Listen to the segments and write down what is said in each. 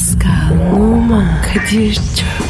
Pascal, Oman, Kadir çok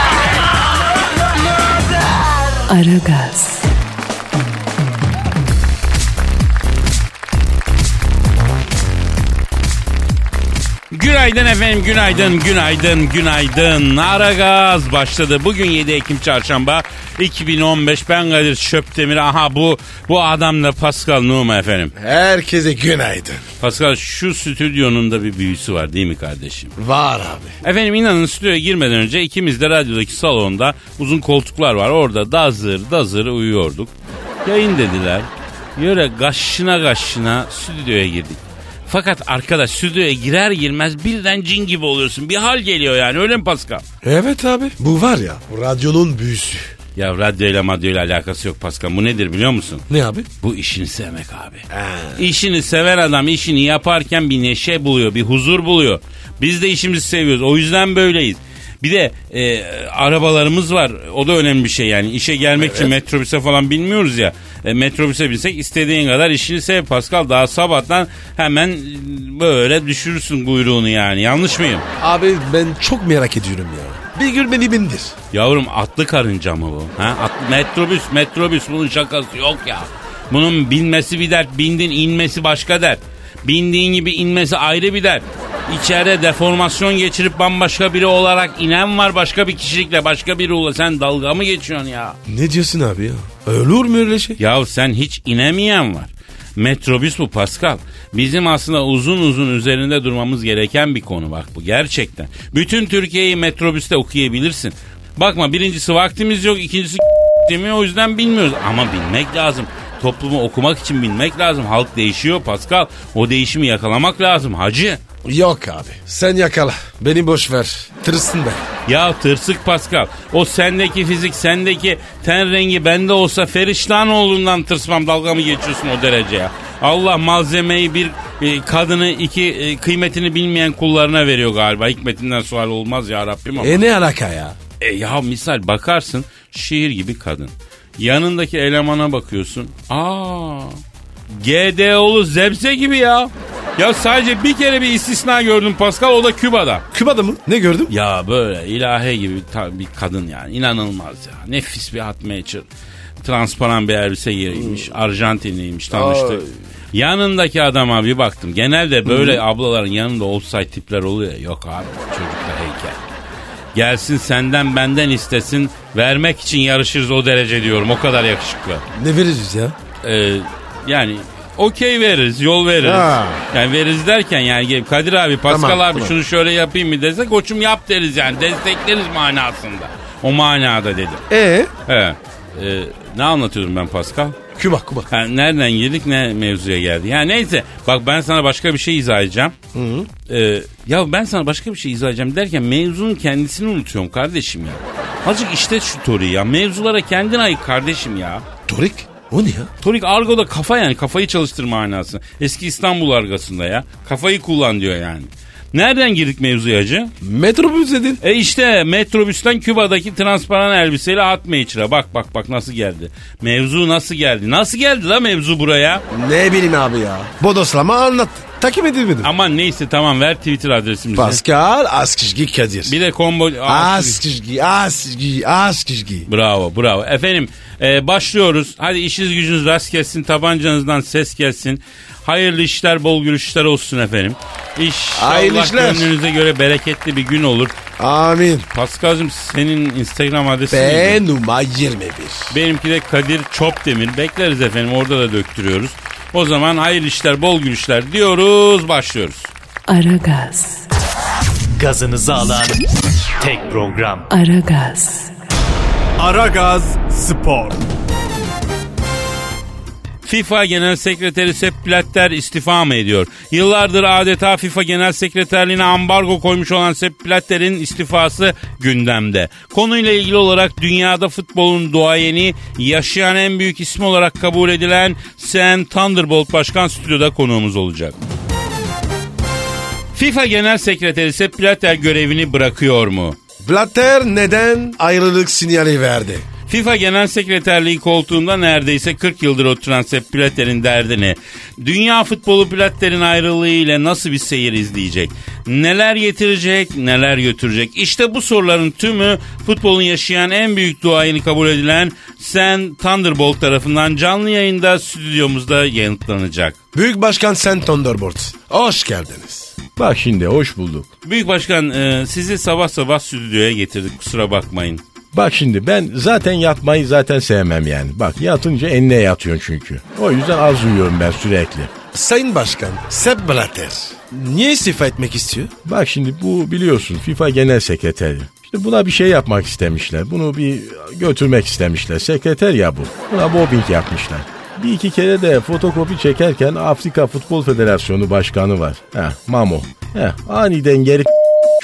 Aragaz, Günaydın efendim, günaydın, günaydın, günaydın. Ara gaz başladı. Bugün 7 Ekim Çarşamba 2015. Ben Kadir Şöptemir. Aha bu bu adam da Pascal Numa efendim. Herkese günaydın. Pascal şu stüdyonun da bir büyüsü var değil mi kardeşim? Var abi. Efendim inanın stüdyoya girmeden önce ikimiz de radyodaki salonda uzun koltuklar var. Orada dazır dazır uyuyorduk. Yayın dediler. Yöre gaşına gaşına stüdyoya girdik. Fakat arkadaş stüdyoya girer girmez birden cin gibi oluyorsun. Bir hal geliyor yani öyle mi Pascal? Evet abi. Bu var ya radyonun büyüsü. Ya radyoyla madyoyla alakası yok Pascal. Bu nedir biliyor musun? Ne abi? Bu işini sevmek abi. İşini seven adam işini yaparken bir neşe buluyor, bir huzur buluyor. Biz de işimizi seviyoruz. O yüzden böyleyiz. Bir de e, arabalarımız var. O da önemli bir şey yani. İşe gelmek için metrobüse falan bilmiyoruz ya. E, metrobüse binsek istediğin kadar işini sev Pascal. Daha sabahtan hemen böyle düşürürsün kuyruğunu yani. Yanlış mıyım? Abi ben çok merak ediyorum ya. Bir gün beni bindir. Yavrum atlı karınca mı bu? Ha? Atlı, metrobüs metrobüs bunun şakası yok ya. Bunun binmesi bir dert, bindin inmesi başka dert. Bindiğin gibi inmesi ayrı bir dert. İçeride deformasyon geçirip bambaşka biri olarak inen var başka bir kişilikle başka biri oluyor. Sen dalga mı geçiyorsun ya? Ne diyorsun abi ya? Olur mu öyle şey? Ya sen hiç inemeyen var. Metrobüs bu Pascal. Bizim aslında uzun uzun üzerinde durmamız gereken bir konu bak bu gerçekten. Bütün Türkiye'yi metrobüste okuyabilirsin. Bakma birincisi vaktimiz yok ikincisi demiyor o yüzden bilmiyoruz. Ama bilmek lazım. Toplumu okumak için bilmek lazım. Halk değişiyor Pascal. O değişimi yakalamak lazım hacı. Yok abi. Sen yakala. Beni boş ver. Tırsın be. Ya tırsık Pascal. O sendeki fizik, sendeki ten rengi bende olsa Feriştahanoğlu'ndan tırsmam. Dalga mı geçiyorsun o derece ya? Allah malzemeyi bir e, kadını iki e, kıymetini bilmeyen kullarına veriyor galiba. Hikmetinden sual olmaz ya Rabbim ama. E ne alaka ya? E, ya misal bakarsın şiir gibi kadın. Yanındaki elemana bakıyorsun. Aa GDO'lu zebze gibi ya. Ya sadece bir kere bir istisna gördüm Pascal o da Küba'da. Küba'da mı? Ne gördüm? Ya böyle ilahe gibi bir, kadın yani inanılmaz ya. Nefis bir hot matcher. Transparan bir elbise giymiş. Arjantinliymiş tanıştık. Ay. Yanındaki adama bir baktım. Genelde böyle ablaların yanında offside tipler oluyor. Yok abi çocukta heykel. Gelsin senden benden istesin. Vermek için yarışırız o derece diyorum. O kadar yakışıklı. Ne veririz ya? Ee, yani okey veririz, yol veririz. Ha. Yani veririz derken yani Kadir abi, Pascal Tamam, abi tamam. şunu şöyle yapayım mı dese koçum yap deriz yani. Destekleriz manasında. O manada dedim. E He. Ee, ne anlatıyordum ben Pascal? Küba Küba. Ha, nereden girdik ne mevzuya geldi. Ya neyse bak ben sana başka bir şey izah edeceğim. Ee, ya ben sana başka bir şey izah edeceğim derken mevzunun kendisini unutuyorum kardeşim ya. Azıcık işte şu Tori ya. Mevzulara kendin ayık kardeşim ya. Torik? O ne ya? Torik argoda kafa yani kafayı çalıştır manası. Eski İstanbul argasında ya. Kafayı kullan diyor yani. Nereden girdik mevzuya hacı? Metrobüs dedin. E işte metrobüsten Küba'daki transparan elbiseyle at içine. Bak bak bak nasıl geldi. Mevzu nasıl geldi? Nasıl geldi la mevzu buraya? Ne bileyim abi ya. Bodoslama anlat. Takip edilmedim. Aman neyse tamam ver Twitter adresimizi. Pascal Askışgi Kadir. Bir de combo... Askışgi, Askışgi, Askışgi. Bravo bravo. Efendim e, başlıyoruz. Hadi işiniz gücünüz rast gelsin. Tabancanızdan ses gelsin. Hayırlı işler bol gülüşler olsun efendim. İnşallah Hayırlı işler. gönlünüze göre bereketli bir gün olur. Amin. Paskal'cığım senin Instagram adresin neydi? B numara 21. Benimki de Kadir Çopdemir. Bekleriz efendim orada da döktürüyoruz. O zaman hayırlı işler bol gülüşler diyoruz başlıyoruz. Aragaz, gazınızı alan tek program. Aragaz, Aragaz Spor. FIFA Genel Sekreteri Sepp Blatter istifa mı ediyor? Yıllardır adeta FIFA Genel Sekreterliğine ambargo koymuş olan Sepp Blatter'in istifası gündemde. Konuyla ilgili olarak dünyada futbolun duayeni, yaşayan en büyük ismi olarak kabul edilen Sen Thunderbolt Başkan stüdyoda konuğumuz olacak. FIFA Genel Sekreteri Sepp Blatter görevini bırakıyor mu? Blatter neden ayrılık sinyali verdi? FIFA Genel Sekreterliği koltuğunda neredeyse 40 yıldır oturan Sepp Blatter'in derdini, dünya futbolu Blatter'in ayrılığı ile nasıl bir seyir izleyecek, neler getirecek, neler götürecek? İşte bu soruların tümü futbolun yaşayan en büyük duayeni kabul edilen Sen Thunderbolt tarafından canlı yayında stüdyomuzda yanıtlanacak. Büyük Başkan Sen Thunderbolt. Hoş geldiniz. Bak şimdi hoş bulduk. Büyük Başkan e, sizi sabah sabah stüdyoya getirdik kusura bakmayın. Bak şimdi ben zaten yatmayı zaten sevmem yani. Bak yatınca enine yatıyorsun çünkü. O yüzden az uyuyorum ben sürekli. Sayın Başkan Sepp Blatter niye istifa etmek istiyor? Bak şimdi bu biliyorsun FIFA Genel Sekreteri. İşte buna bir şey yapmak istemişler. Bunu bir götürmek istemişler. Sekreter ya bu. Buna mobbing yapmışlar. Bir iki kere de fotokopi çekerken Afrika Futbol Federasyonu Başkanı var. Heh, Mamo. Heh, aniden geri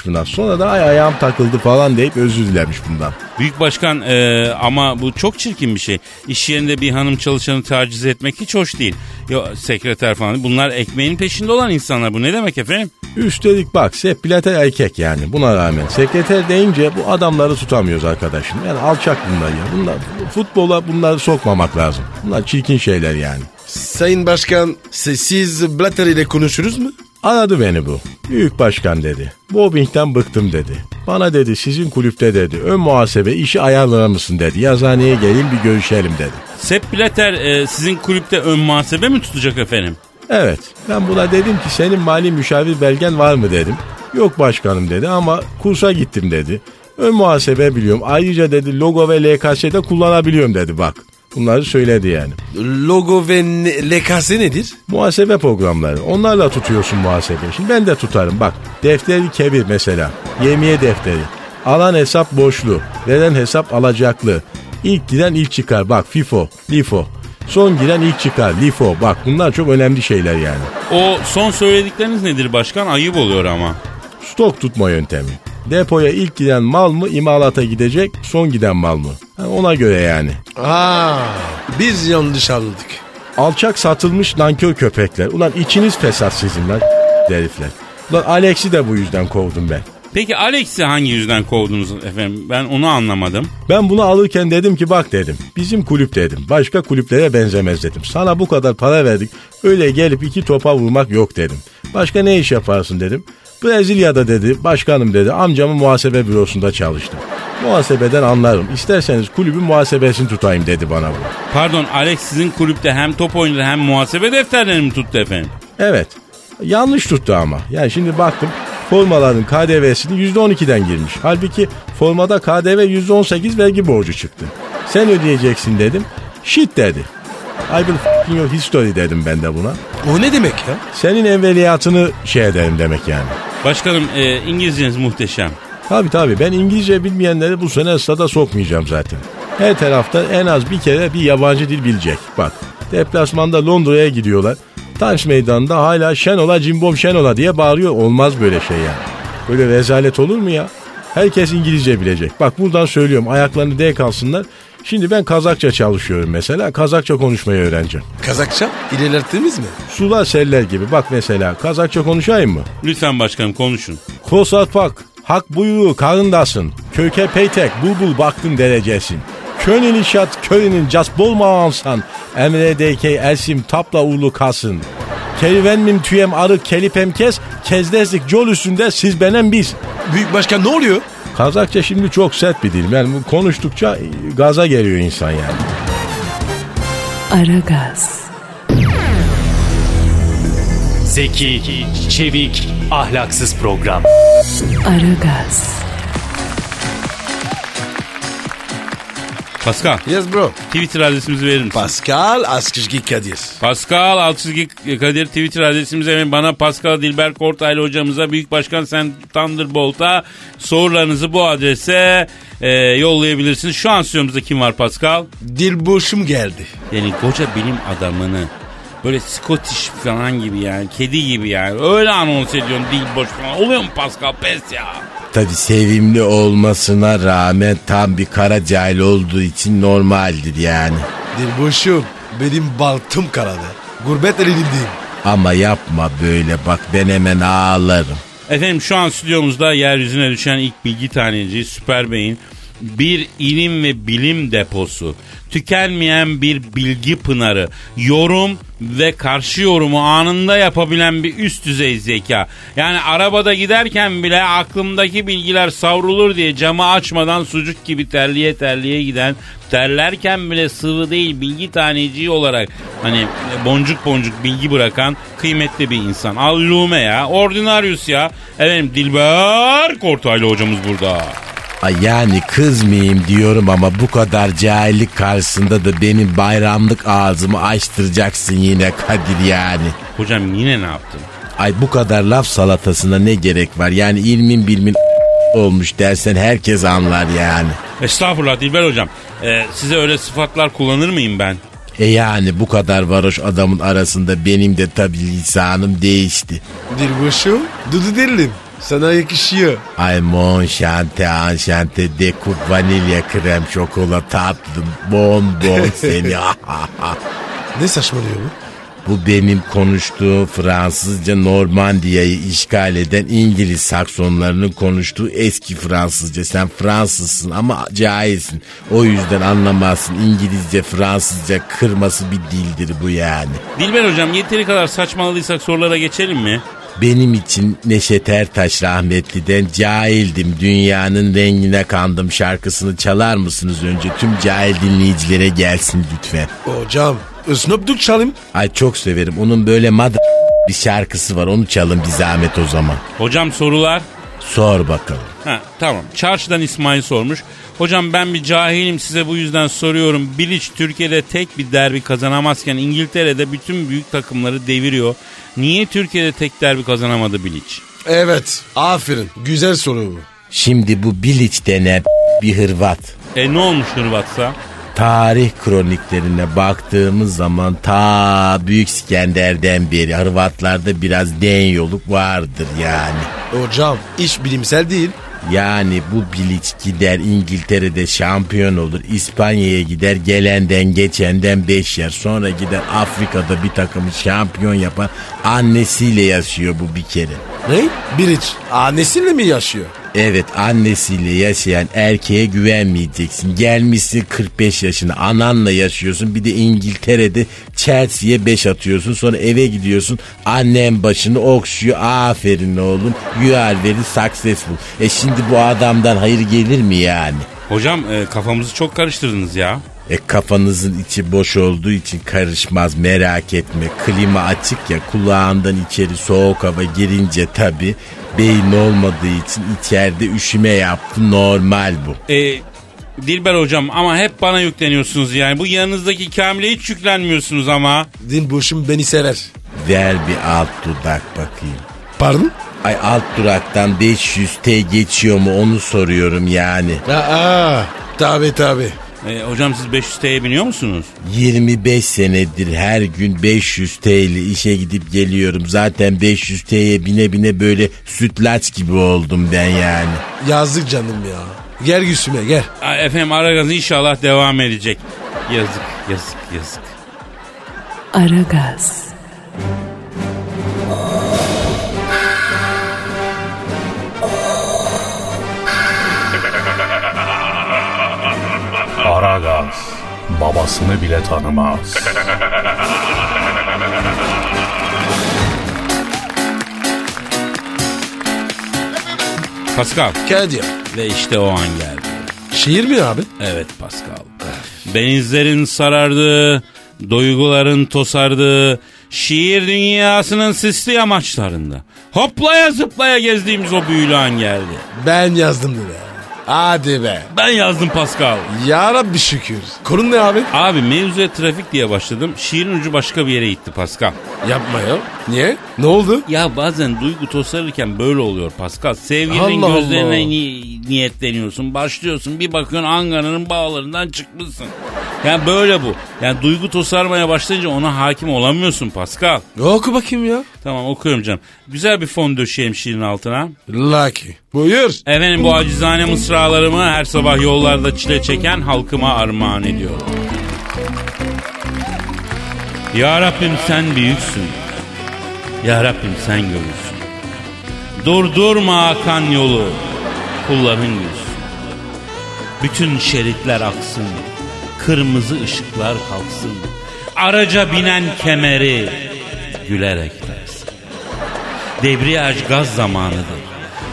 buna. Sonra da ay ayağım takıldı falan deyip özür dilemiş bundan. Büyük Başkan e, ama bu çok çirkin bir şey. İş yerinde bir hanım çalışanı taciz etmek hiç hoş değil. Yo, sekreter falan bunlar ekmeğin peşinde olan insanlar. Bu ne demek efendim? Üstelik bak Sepp Blatter erkek yani buna rağmen. Sekreter deyince bu adamları tutamıyoruz arkadaşım. Yani alçak bunlar ya. Bunlar, futbola bunları sokmamak lazım. Bunlar çirkin şeyler yani. Sayın Başkan siz, siz Blatter ile konuşuruz mu? Aradı beni bu. Büyük başkan dedi. Mobbingden bıktım dedi. Bana dedi sizin kulüpte dedi ön muhasebe işi ayarlar mısın dedi. Yazıhaneye gelin bir görüşelim dedi. Sepp Blatter e, sizin kulüpte ön muhasebe mi tutacak efendim? Evet ben buna dedim ki senin mali müşavir belgen var mı dedim. Yok başkanım dedi ama kursa gittim dedi. Ön muhasebe biliyorum. Ayrıca dedi logo ve LKS'de kullanabiliyorum dedi bak. Bunları söyledi yani. Logo ve ne- LKS nedir? Muhasebe programları. Onlarla tutuyorsun muhasebe. Şimdi ben de tutarım. Bak defteri kebir mesela. Yemiye defteri. Alan hesap boşlu. Veren hesap alacaklı. İlk giren ilk çıkar. Bak FIFO, LIFO. Son giren ilk çıkar. LIFO. Bak bunlar çok önemli şeyler yani. O son söyledikleriniz nedir başkan? Ayıp oluyor ama. Stok tutma yöntemi. Depoya ilk giden mal mı imalata gidecek son giden mal mı? Ha, ona göre yani. Aa, biz yanlış anladık. Alçak satılmış nankör köpekler. Ulan içiniz fesat sizin lan herifler. Ulan Alex'i de bu yüzden kovdum ben. Peki Alex'i hangi yüzden kovdunuz efendim? Ben onu anlamadım. Ben bunu alırken dedim ki bak dedim. Bizim kulüp dedim. Başka kulüplere benzemez dedim. Sana bu kadar para verdik. Öyle gelip iki topa vurmak yok dedim. Başka ne iş yaparsın dedim. Brezilya'da dedi başkanım dedi amcamın muhasebe bürosunda çalıştım. Muhasebeden anlarım. İsterseniz kulübün muhasebesini tutayım dedi bana bu. Pardon Alex sizin kulüpte hem top oynadı hem muhasebe defterlerini mi tuttu efendim? Evet. Yanlış tuttu ama. Yani şimdi baktım formaların KDV'sini %12'den girmiş. Halbuki formada KDV %18 vergi borcu çıktı. Sen ödeyeceksin dedim. Shit dedi. I will f***ing your history dedim ben de buna. O ne demek ya? Senin evveliyatını şey ederim demek yani. Başkanım e, İngilizceniz muhteşem. Tabii tabii ben İngilizce bilmeyenleri bu sene stada sokmayacağım zaten. Her tarafta en az bir kere bir yabancı dil bilecek. Bak deplasmanda Londra'ya gidiyorlar. Tanş meydanında hala Şenola Cimbom Şenola diye bağırıyor. Olmaz böyle şey yani. Böyle rezalet olur mu ya? Herkes İngilizce bilecek. Bak buradan söylüyorum ayaklarını denk alsınlar. Şimdi ben Kazakça çalışıyorum mesela. Kazakça konuşmayı öğreneceğim. Kazakça ilerlettiniz mi? Sular seller gibi. Bak mesela Kazakça konuşayım mı? Lütfen başkanım konuşun. Kosat pak, hak buyruğu karındasın. Köke peytek, bulbul baktın derecesin. Könül işat köyünün cas bolmağansan. Emredeyke ersim tapla ulu kasın. Kerivenmim tüyem arı kelipem kes. Kezdezlik yol üstünde siz benem biz. Büyük başkan ne oluyor? Kazakça şimdi çok sert bir dil. Yani konuştukça gaza geliyor insan yani. Aragaz, Zeki, çevik, ahlaksız program. Aragaz, Pascal Yes bro. Twitter adresimizi verir misin? Pascal Askışgi Kadir. Pascal Altçizgi Kadir Twitter adresimize ve bana Pascal Dilber Kortaylı hocamıza Büyük Başkan Sen Thunderbolt'a sorularınızı bu adrese e, yollayabilirsiniz. Şu an stüdyomuzda kim var Pascal? Dilboşum geldi. Yani koca bilim adamını böyle Scottish falan gibi yani kedi gibi yani öyle anons ediyorsun dil boş falan. Oluyor mu Pascal pes ya? Tabi sevimli olmasına rağmen tam bir kara cahil olduğu için normaldir yani. Dilboşum benim baltım karadı. Gurbet elindeyim. Ama yapma böyle bak ben hemen ağlarım. Efendim şu an stüdyomuzda yeryüzüne düşen ilk bilgi taneci Süper Bey'in bir ilim ve bilim deposu, tükenmeyen bir bilgi pınarı, yorum ve karşı yorumu anında yapabilen bir üst düzey zeka. Yani arabada giderken bile aklımdaki bilgiler savrulur diye camı açmadan sucuk gibi terliye terliye giden, terlerken bile sıvı değil bilgi taneciği olarak hani boncuk boncuk bilgi bırakan kıymetli bir insan. Allume ya, ordinarius ya. Efendim Dilber Kortaylı hocamız burada. Ay yani kızmayayım diyorum ama bu kadar cahillik karşısında da benim bayramlık ağzımı açtıracaksın yine Kadir yani. Hocam yine ne yaptın? Ay bu kadar laf salatasına ne gerek var? Yani ilmin bilmin olmuş dersen herkes anlar yani. Estağfurullah Dilber hocam. Ee, size öyle sıfatlar kullanır mıyım ben? E yani bu kadar varoş adamın arasında benim de tabii lisanım değişti. Dilboşum dudu dilim. Sana yakışıyor. Ay mon şante anşante dekup vanilya krem şokola tatlım bonbon seni. Ne saçmalıyor bu? Bu benim konuştuğum Fransızca Normandiya'yı işgal eden İngiliz Saksonlarının konuştuğu eski Fransızca. Sen Fransızsın ama cahilsin. O yüzden anlamazsın. İngilizce Fransızca kırması bir dildir bu yani. Dilber hocam yeteri kadar saçmaladıysak sorulara geçelim mi? Benim için Neşet Ertaş rahmetliden cahildim dünyanın rengine kandım şarkısını çalar mısınız önce tüm cahil dinleyicilere gelsin lütfen. Hocam Snoop Dogg çalayım. Ay çok severim onun böyle mad bir şarkısı var onu çalın bir zahmet o zaman. Hocam sorular. Sor bakalım. Ha tamam. Çarşıdan İsmail sormuş. Hocam ben bir cahilim size bu yüzden soruyorum. Bilic Türkiye'de tek bir derbi kazanamazken İngiltere'de bütün büyük takımları deviriyor. Niye Türkiye'de tek derbi kazanamadı Bilic? Evet. Aferin. Güzel soru bu. Şimdi bu Bilic denen bir Hırvat. E ne olmuş Hırvatsa? Tarih kroniklerine baktığımız zaman ta Büyük İskender'den beri Hırvatlarda biraz den yoluk vardır yani. Hocam iş bilimsel değil. Yani bu Bilic gider İngiltere'de şampiyon olur. İspanya'ya gider gelenden geçenden beş yer. Sonra gider Afrika'da bir takımı şampiyon yapar. Annesiyle yaşıyor bu bir kere. Ne? Biriç. Annesiyle mi yaşıyor? Evet annesiyle yaşayan erkeğe güvenmeyeceksin. Gelmişsin 45 yaşına ananla yaşıyorsun. Bir de İngiltere'de Chelsea'ye 5 atıyorsun. Sonra eve gidiyorsun. Annem başını okşuyor. Aferin oğlum. You are very successful. E şimdi bu adamdan hayır gelir mi yani? Hocam e, kafamızı çok karıştırdınız ya. E kafanızın içi boş olduğu için karışmaz merak etme. Klima açık ya kulağından içeri soğuk hava girince tabi beyin olmadığı için içeride üşüme yaptı normal bu. E, Dilber hocam ama hep bana yükleniyorsunuz yani. Bu yanınızdaki Kamil'e hiç yüklenmiyorsunuz ama. Dilboşum beni sever. Ver bir alt dudak bakayım. Pardon? Ay alt duraktan 500 T geçiyor mu onu soruyorum yani. Aa, tabi tabi. E, hocam siz 500 T'ye biniyor musunuz? 25 senedir her gün 500 T ile işe gidip geliyorum. Zaten 500 T'ye bine bine böyle sütlaç gibi oldum ben yani. Yazık canım ya. Gel Gülsüm'e gel. Ay, Efendim Aragaz inşallah devam edecek. Yazık yazık yazık. Aragaz, Aragaz babasını bile tanımaz. Pascal Kadir. ve işte o an geldi. Şiir mi abi? Evet Pascal. Benizlerin sarardı, duyguların tosardı, şiir dünyasının sisli yamaçlarında. Hoplaya zıplaya gezdiğimiz o büyülü an geldi. Ben yazdım dedi. Hadi be. Ben yazdım Pascal. Ya Rabbi şükür. Konun ne abi? Abi mevzuya trafik diye başladım. Şiirin ucu başka bir yere gitti Pascal. Yapma ya. Niye? Ne oldu? Ya bazen duygu tosarırken böyle oluyor Pascal. Sevgilinin Allah gözlerine Allah. ni- niyetleniyorsun. Başlıyorsun bir bakıyorsun Ankara'nın bağlarından çıkmışsın. Yani böyle bu. Yani duygu tosarmaya başlayınca ona hakim olamıyorsun Pascal. Oku bakayım ya. Tamam okuyorum canım. Güzel bir fon döşeyim şiirin altına. Lucky. Buyur. Efendim bu acizane mısralarımı her sabah yollarda çile çeken halkıma armağan ediyorum. Ya Rabbim sen büyüksün. Ya Rabbim sen görürsün. Durdurma akan yolu. Kulların gülsün. Bütün şeritler aksın. Kırmızı ışıklar kalksın. Araca binen kemeri gülerek. Debriyaj gaz zamanıdır.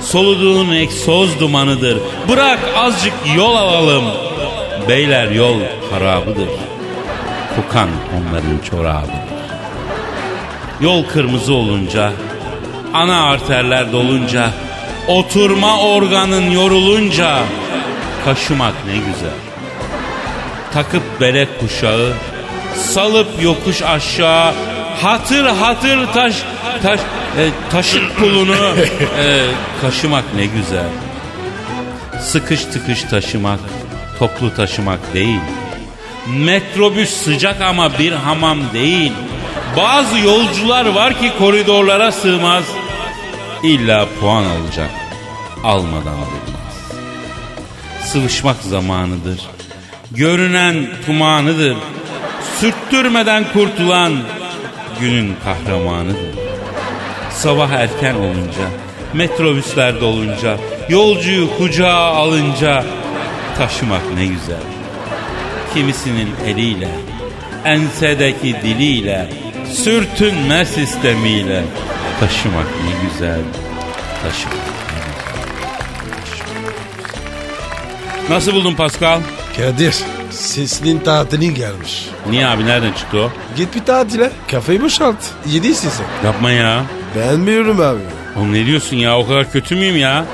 Soluduğun egzoz dumanıdır. Bırak azıcık yol alalım. Beyler yol harabıdır. Kokan onların çorabıdır. Yol kırmızı olunca, ana arterler dolunca, oturma organın yorulunca, kaşımak ne güzel. Takıp bere kuşağı, salıp yokuş aşağı, hatır hatır taş taş e, taşıt pulunu e, kaşımak ne güzel. Sıkış tıkış taşımak, toplu taşımak değil. Metrobüs sıcak ama bir hamam değil. Bazı yolcular var ki koridorlara sığmaz. İlla puan alacak. Almadan durmaz. Sıvışmak zamanıdır. Görünen tumanıdır. Sürttürmeden kurtulan günün kahramanıdır. Sabah erken olunca, metrobüsler dolunca, yolcuyu kucağa alınca taşımak ne güzel. Kimisinin eliyle, ensedeki diliyle, sürtünme sistemiyle taşımak ne güzel. Taşımak ne güzel. Nasıl buldun Pascal? Kadir. Sesinin tatilin gelmiş. Niye abi nereden çıktı o? Git bir tatile. Kafayı boşalt. Yediysin sen. Yapma ya. Beğenmiyorum abi. Oğlum ne diyorsun ya o kadar kötü müyüm ya?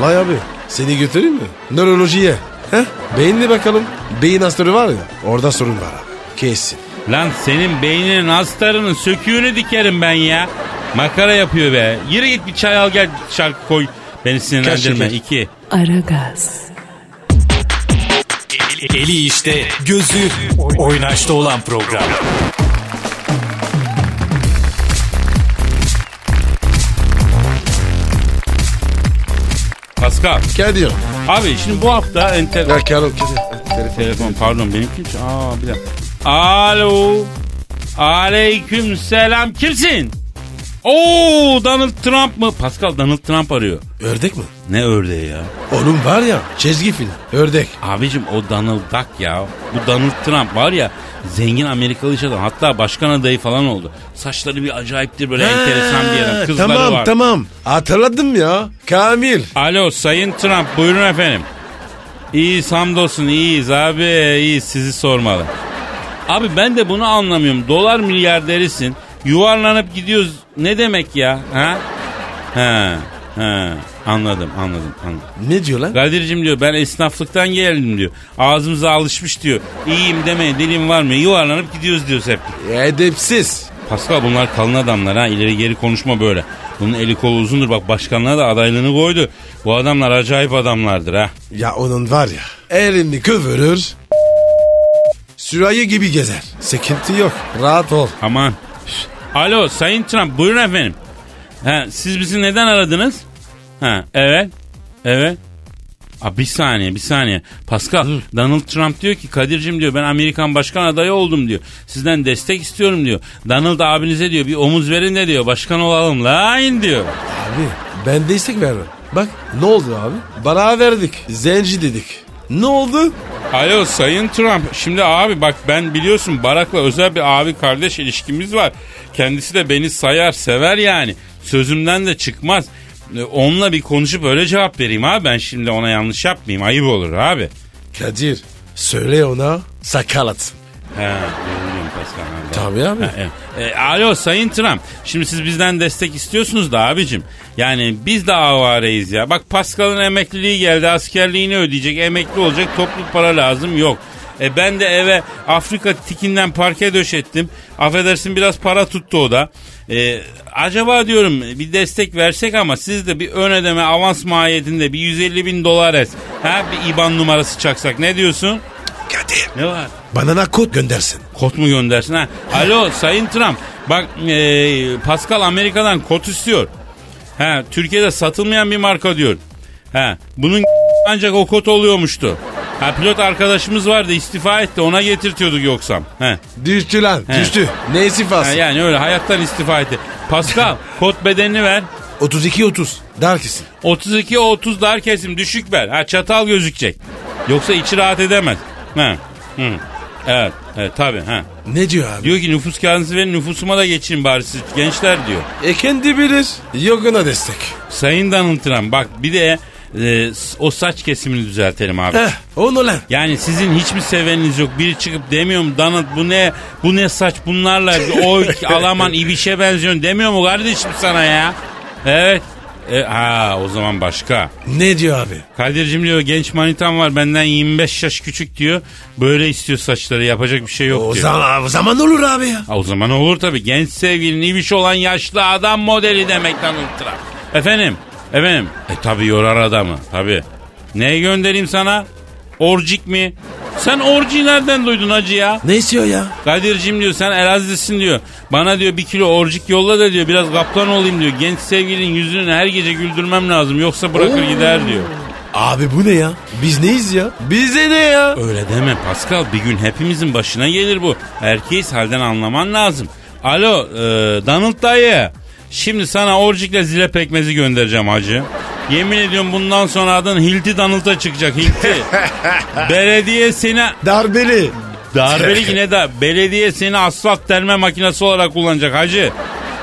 Vallahi abi. Seni götüreyim mi? Nörolojiye. He? Beyinle bakalım. Beyin hastalığı var ya. Orada sorun var abi. Kesin. Lan senin beyninin astarının söküğünü dikerim ben ya. Makara yapıyor be. Yürü git bir çay al gel şarkı koy. Beni sinirlendirme. İki. Aragaz, Eli işte, gözü oynaşta olan program. Pascal. Kadir. Abi şimdi bu hafta enter... Ya Karol Kadir. Telefon. Telefon pardon benimki. Aa bir dakika. Alo. Aleyküm selam. Kimsin? Oo Donald Trump mı? Pascal Donald Trump arıyor. Ördek mi? Ne ördeği ya? Onun var ya çizgi film. Ördek. Abicim o Donald Duck ya. Bu Donald Trump var ya zengin Amerikalı iş adam. Hatta başkan adayı falan oldu. Saçları bir acayiptir böyle enteresan bir adam. Kızları tamam var. tamam. Hatırladım ya. Kamil. Alo Sayın Trump buyurun efendim. İyiyiz hamdolsun iyiyiz abi iyiyiz sizi sormalı. Abi ben de bunu anlamıyorum. Dolar milyarderisin. Yuvarlanıp gidiyoruz. Ne demek ya? Ha? Ha. Ha. Anladım anladım anladım. Ne diyor lan? Kadir'cim diyor ben esnaflıktan geldim diyor. Ağzımıza alışmış diyor. İyiyim demeyin dilim var mı? Yuvarlanıp gidiyoruz diyoruz hep. Edepsiz. Pascal bunlar kalın adamlar ha. İleri geri konuşma böyle. Bunun eli kolu uzundur. Bak başkanlığa da adaylığını koydu. Bu adamlar acayip adamlardır ha. Ya onun var ya. Elini kıvırır. Sürahi gibi gezer. Sıkıntı yok. Rahat ol. Aman. Alo Sayın Trump buyurun efendim. Ha, siz bizi neden aradınız? Ha, evet. Evet. Aa, bir saniye bir saniye. Pascal Donald Trump diyor ki Kadir'cim diyor ben Amerikan başkan adayı oldum diyor. Sizden destek istiyorum diyor. Donald abinize diyor bir omuz verin de diyor başkan olalım lan diyor. Abi ben destek veririm. Bak ne oldu abi? Bara verdik. Zenci dedik. Ne oldu? Alo Sayın Trump. Şimdi abi bak ben biliyorsun Barak'la özel bir abi kardeş ilişkimiz var. Kendisi de beni sayar sever yani. Sözümden de çıkmaz. E, Onunla bir konuşup öyle cevap vereyim abi. Ben şimdi ona yanlış yapmayayım. Ayıp olur abi. Kadir söyle ona sakal atsın. He, Pascal? Tabii abi. Ha, evet. E, alo Sayın Trump. Şimdi siz bizden destek istiyorsunuz da abicim. Yani biz de avareyiz ya. Bak Pascal'ın emekliliği geldi. Askerliğini ödeyecek. Emekli olacak. Toplu para lazım. Yok. E ben de eve Afrika tikinden parke döşettim. Affedersin biraz para tuttu o da. E, acaba diyorum bir destek versek ama siz de bir ön ödeme avans mahiyetinde bir 150 bin dolar et. Ha bir IBAN numarası çaksak ne diyorsun? Kadir. Ne var? Bana nakot göndersin. Kot mu göndersin ha? Alo Sayın Trump. Bak e, Pascal Amerika'dan kot istiyor. Ha Türkiye'de satılmayan bir marka diyor. Ha bunun ancak o kot oluyormuştu. Ha pilot arkadaşımız vardı istifa etti ona getirtiyorduk yoksa. Ha. Düştü lan He. düştü. Ne ha istifası? yani öyle hayattan istifa etti. Pascal kot bedenini ver. 32-30. Dar kesin. 32 30 dar kesim düşük ver. Ha çatal gözükecek. Yoksa içi rahat edemez. Ha. Hı. Evet, evet tabii ha. Ne diyor abi? Diyor ki nüfus kağıdınızı verin nüfusuma da geçin bari siz gençler diyor. E kendi bilir. Yok ona destek. Sayın Donald Trump bak bir de e, o saç kesimini düzeltelim abi. Heh onu lan. Yani sizin hiçbir seveniniz yok. Biri çıkıp demiyor mu Donald bu ne bu ne saç bunlarla oy Alaman ibişe benziyorsun demiyor mu kardeşim sana ya? Evet. E, ha o zaman başka. Ne diyor abi? Kadir'cim diyor genç manitam var benden 25 yaş küçük diyor. Böyle istiyor saçları yapacak bir şey yok O diyor. zaman, o zaman olur abi ya. Ha, O zaman olur tabii. Genç sevgilinin ibiş olan yaşlı adam modeli demekten ultra. Efendim? Efendim? E tabii yorar adamı. Tabii. Neyi göndereyim sana? Orcik mi? Sen orciyi nereden duydun hacı ya? Ne istiyor ya? Kadir'cim diyor sen Elazığ'sın diyor. Bana diyor bir kilo orcik yolla da diyor biraz kaplan olayım diyor. Genç sevgilinin yüzünü her gece güldürmem lazım yoksa bırakır gider diyor. Abi bu ne ya? Biz neyiz ya? Bize ne ya? Öyle deme Pascal bir gün hepimizin başına gelir bu. Erkeğiz halden anlaman lazım. Alo e, Donald dayı. Şimdi sana orcikle zile pekmezi göndereceğim hacı. Yemin ediyorum bundan sonra adın Hilti Donald'a çıkacak Hilti. Belediye seni Darbeli. darbeli yine de belediye seni asfalt delme makinesi olarak kullanacak hacı.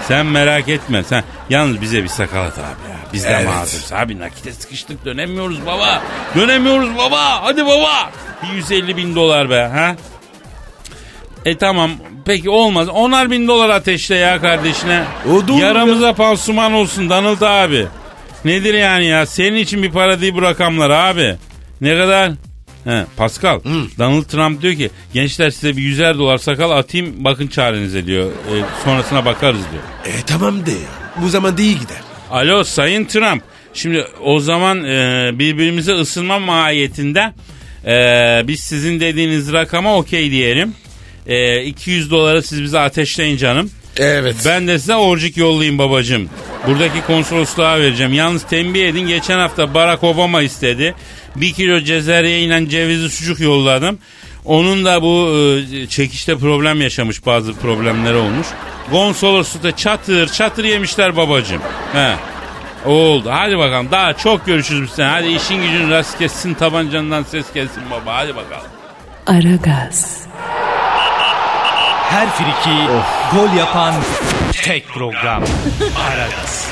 Sen merak etme sen yalnız bize bir sakalat abi ya. Biz de Evet. mağduruz abi nakite sıkıştık dönemiyoruz baba. Dönemiyoruz baba hadi baba. Bir 150 bin dolar be ha. E tamam peki olmaz. Onar bin dolar ateşle ya kardeşine. O Yaramıza pansuman olsun Donald abi. Nedir yani ya? Senin için bir para değil bu rakamlar abi. Ne kadar? He, Pascal, Donald Trump diyor ki gençler size bir yüzer dolar sakal atayım bakın çarenize diyor. E, sonrasına bakarız diyor. E tamam de ya. Bu zaman değil gider. Alo Sayın Trump. Şimdi o zaman e, birbirimize ısınma mahiyetinde e, biz sizin dediğiniz rakama okey diyelim. E, 200 doları siz bize ateşleyin canım. Evet. Ben de size orcik yollayayım babacım. Buradaki konsolosluğa vereceğim. Yalnız tembih edin geçen hafta Barack Obama istedi. Bir kilo cezerye ile cevizli sucuk yolladım. Onun da bu e, çekişte problem yaşamış bazı problemleri olmuş. Konsoloslukta çatır çatır yemişler babacım. He. Oldu. Hadi bakalım. Daha çok görüşürüz sen. Hadi işin gücün rast kessin tabancandan ses gelsin baba. Hadi bakalım. Aragaz, Her friki gol yapan tek program. Aragaz.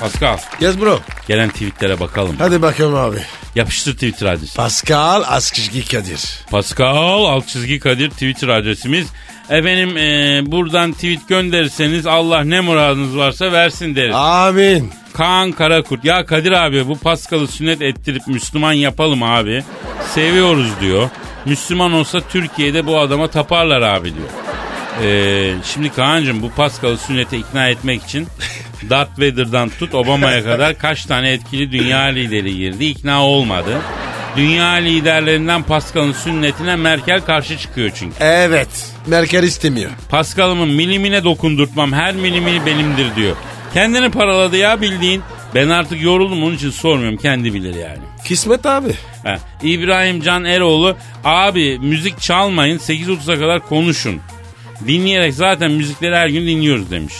Pascal Yes bro. gelen tweetlere bakalım. Hadi bakalım abi. Yapıştır Twitter adresi. Pascal Askışki Kadir. Pascal alt çizgi Kadir Twitter adresimiz. Efendim e, buradan tweet gönderirseniz Allah ne muradınız varsa versin deriz. Amin. Kaan Karakurt. Ya Kadir abi bu Pascal'ı sünnet ettirip Müslüman yapalım abi. Seviyoruz diyor. Müslüman olsa Türkiye'de bu adama taparlar abi diyor. Ee, şimdi Kaan'cığım bu Pascal'ı sünnete ikna etmek için Darth Vader'dan tut Obama'ya kadar kaç tane etkili dünya lideri girdi ikna olmadı. Dünya liderlerinden Pascal'ın sünnetine Merkel karşı çıkıyor çünkü. Evet. Merkel istemiyor. Pascal'ımın milimine dokundurtmam her milimini benimdir diyor. Kendini paraladı ya bildiğin. Ben artık yoruldum onun için sormuyorum kendi bilir yani. Kismet abi. Ha, İbrahim Can Eroğlu abi müzik çalmayın 8.30'a kadar konuşun. Dinleyerek zaten müzikleri her gün dinliyoruz demiş.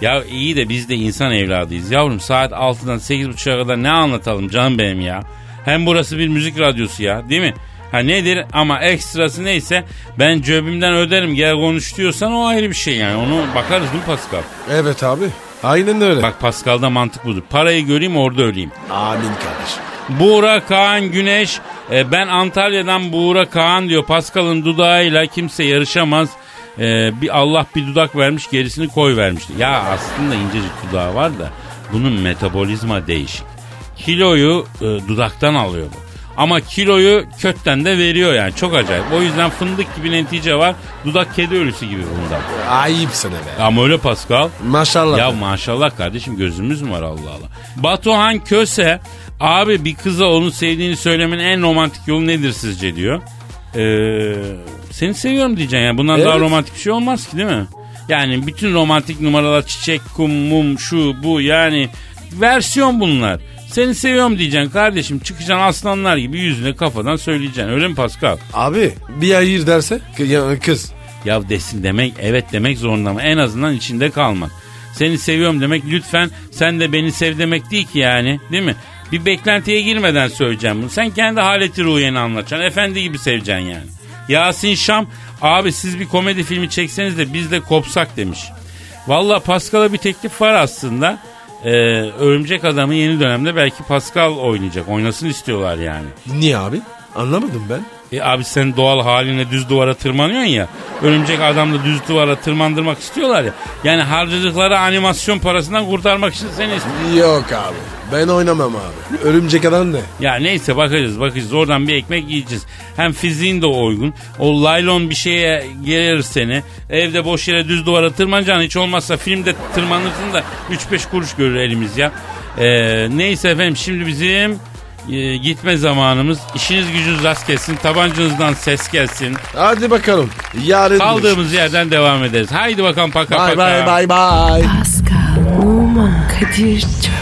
Ya iyi de biz de insan evladıyız. Yavrum saat 6'dan 8.30'a kadar ne anlatalım canım benim ya. Hem burası bir müzik radyosu ya değil mi? Ha nedir ama ekstrası neyse ben cebimden öderim gel konuş diyorsan o ayrı bir şey yani. Onu bakarız değil mi Pascal? Evet abi. Aynen öyle. Bak Pascal'da mantık budur. Parayı göreyim orada öleyim. Amin kardeşim. Buğra, Kaan, Güneş, E, ben Antalya'dan Buğra Kaan diyor. Pascal'ın dudağıyla kimse yarışamaz. E, bir Allah bir dudak vermiş gerisini koy vermişti. Ya aslında incecik dudağı var da bunun metabolizma değişik. Kiloyu e, dudaktan alıyor bu. Ama kiloyu kökten de veriyor yani çok acayip. O yüzden fındık gibi netice var. Dudak kedi ölüsü gibi bunda. Ayıp sana be. Ama öyle Pascal. Maşallah. Ya maşallah kardeşim gözümüz mü var Allah Allah. Batuhan Köse abi bir kıza onu sevdiğini söylemenin en romantik yolu nedir sizce diyor. Ee, seni seviyorum diyeceksin yani bundan daha Evet. romantik bir şey olmaz ki değil mi? Yani bütün romantik numaralar çiçek, kum, mum, şu bu yani versiyon bunlar. Seni seviyorum diyeceksin kardeşim çıkacaksın aslanlar gibi yüzüne kafadan söyleyeceksin öyle mi Pascal? Abi bir hayır derse ya kız. Ya desin demek evet demek zorunda ama en azından içinde kalmak. Seni seviyorum demek lütfen sen de beni sev demek değil ki yani değil mi? Bir beklentiye girmeden söyleyeceğim bunu. Sen kendi haleti ruhiyeni anlatacaksın. Efendi gibi seveceksin yani. Yasin Şam abi siz bir komedi filmi çekseniz de biz de kopsak demiş. Valla Pascal'a bir teklif var aslında. Ee, Örümcek Adam'ı yeni dönemde belki Pascal oynayacak. Oynasın istiyorlar yani. Niye abi? Anlamadım ben. E abi sen doğal haline düz duvara tırmanıyorsun ya. Örümcek adam da düz duvara tırmandırmak istiyorlar ya. Yani harcadıkları animasyon parasından kurtarmak için seni istiyor. Yok abi. Ben oynamam abi. Örümcek adam ne? Ya neyse bakacağız bakacağız oradan bir ekmek yiyeceğiz. Hem fiziğin de uygun. O laylon bir şeye gelir seni. Evde boş yere düz duvara tırmanacaksın. Hiç olmazsa filmde tırmanırsın da 3-5 kuruş görür elimiz ya. Ee, neyse efendim şimdi bizim e, gitme zamanımız. İşiniz gücünüz rast gelsin. Tabancanızdan ses gelsin. Hadi bakalım. Yarın Kaldığımız yerden devam ederiz. Haydi bakalım paka Bye paka. bye bye bye. Pascal, Oman, Kadir çok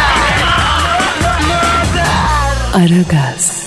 Aragaz.